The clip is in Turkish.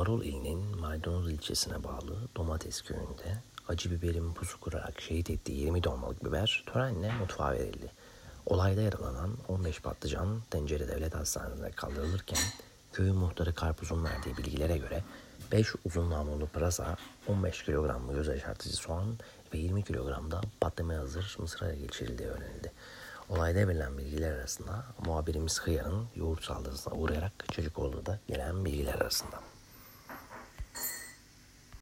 Marul ilinin Maydanoz ilçesine bağlı Domates köyünde acı biberin pusu kurarak şehit ettiği 20 dolmalık biber törenle mutfağa verildi. Olayda yaralanan 15 patlıcan Tencere Devlet Hastanesi'ne kaldırılırken köyün muhtarı Karpuz'un verdiği bilgilere göre 5 uzun namlulu pırasa, 15 kilogram göz yaşartıcı soğan ve 20 kilogramda patlamaya hazır mısıra geçirildiği öğrenildi. Olayda verilen bilgiler arasında muhabirimiz Hıyar'ın yoğurt saldırısına uğrayarak çocuk olduğu da gelen bilgiler arasında.